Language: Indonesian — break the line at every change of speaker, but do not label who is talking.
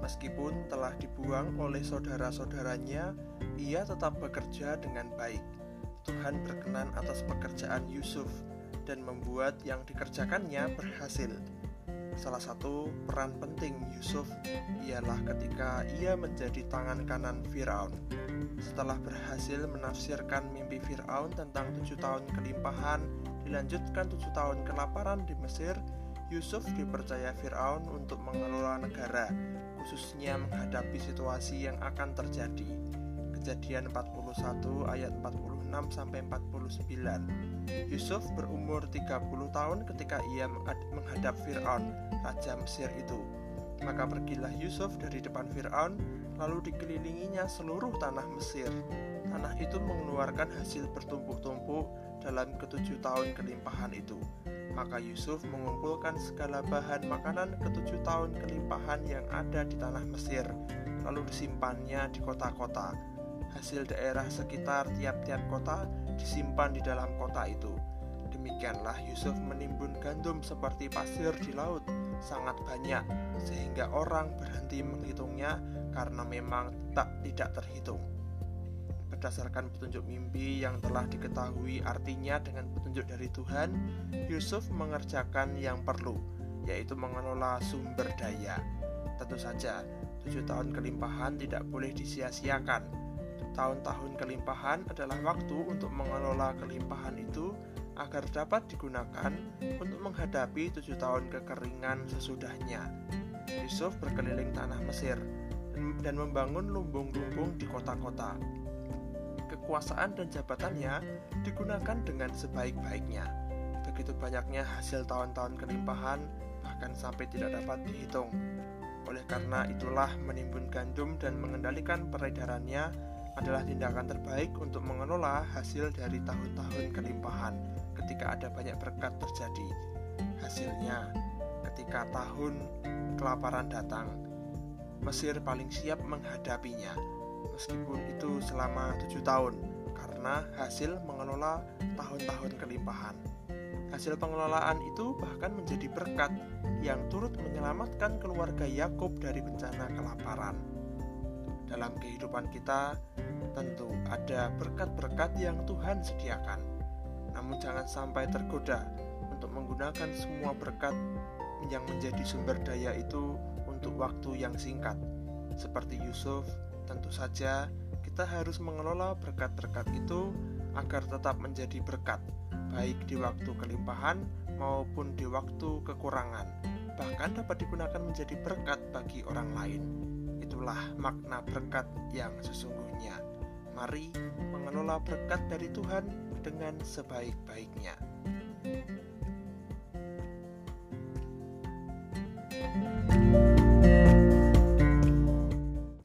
Meskipun telah dibuang oleh saudara-saudaranya, ia tetap bekerja dengan baik. Tuhan berkenan atas pekerjaan Yusuf dan membuat yang dikerjakannya berhasil. Salah satu peran penting Yusuf ialah ketika ia menjadi tangan kanan Firaun. Setelah berhasil menafsirkan mimpi Firaun tentang tujuh tahun kelimpahan, dilanjutkan tujuh tahun kelaparan di Mesir, Yusuf dipercaya Firaun untuk mengelola negara, khususnya menghadapi situasi yang akan terjadi. Kejadian 41 ayat 46 sampai 49. Yusuf berumur 30 tahun ketika ia menghadap Firaun, raja Mesir itu. Maka pergilah Yusuf dari depan Firaun, lalu dikelilinginya seluruh tanah Mesir. Tanah itu mengeluarkan hasil bertumpuk-tumpuk dalam ketujuh tahun kelimpahan itu. Maka Yusuf mengumpulkan segala bahan makanan ketujuh tahun kelimpahan yang ada di tanah Mesir, lalu disimpannya di kota-kota. Hasil daerah sekitar tiap-tiap kota disimpan di dalam kota itu. Demikianlah Yusuf menimbun gandum seperti pasir di laut, sangat banyak, sehingga orang berhenti menghitungnya karena memang tak tidak terhitung berdasarkan petunjuk mimpi yang telah diketahui artinya dengan petunjuk dari Tuhan, Yusuf mengerjakan yang perlu, yaitu mengelola sumber daya. Tentu saja, tujuh tahun kelimpahan tidak boleh disia-siakan. Tahun-tahun kelimpahan adalah waktu untuk mengelola kelimpahan itu agar dapat digunakan untuk menghadapi tujuh tahun kekeringan sesudahnya. Yusuf berkeliling tanah Mesir dan membangun lumbung-lumbung di kota-kota kekuasaan dan jabatannya digunakan dengan sebaik-baiknya. Begitu banyaknya hasil tahun-tahun kelimpahan, bahkan sampai tidak dapat dihitung. Oleh karena itulah menimbun gandum dan mengendalikan peredarannya adalah tindakan terbaik untuk mengelola hasil dari tahun-tahun kelimpahan ketika ada banyak berkat terjadi. Hasilnya, ketika tahun kelaparan datang, Mesir paling siap menghadapinya meskipun itu selama tujuh tahun karena hasil mengelola tahun-tahun kelimpahan. Hasil pengelolaan itu bahkan menjadi berkat yang turut menyelamatkan keluarga Yakub dari bencana kelaparan. Dalam kehidupan kita, tentu ada berkat-berkat yang Tuhan sediakan. Namun jangan sampai tergoda untuk menggunakan semua berkat yang menjadi sumber daya itu untuk waktu yang singkat. Seperti Yusuf Tentu saja, kita harus mengelola berkat-berkat itu agar tetap menjadi berkat, baik di waktu kelimpahan maupun di waktu kekurangan, bahkan dapat digunakan menjadi berkat bagi orang lain. Itulah makna berkat yang sesungguhnya. Mari mengelola berkat dari Tuhan dengan sebaik-baiknya.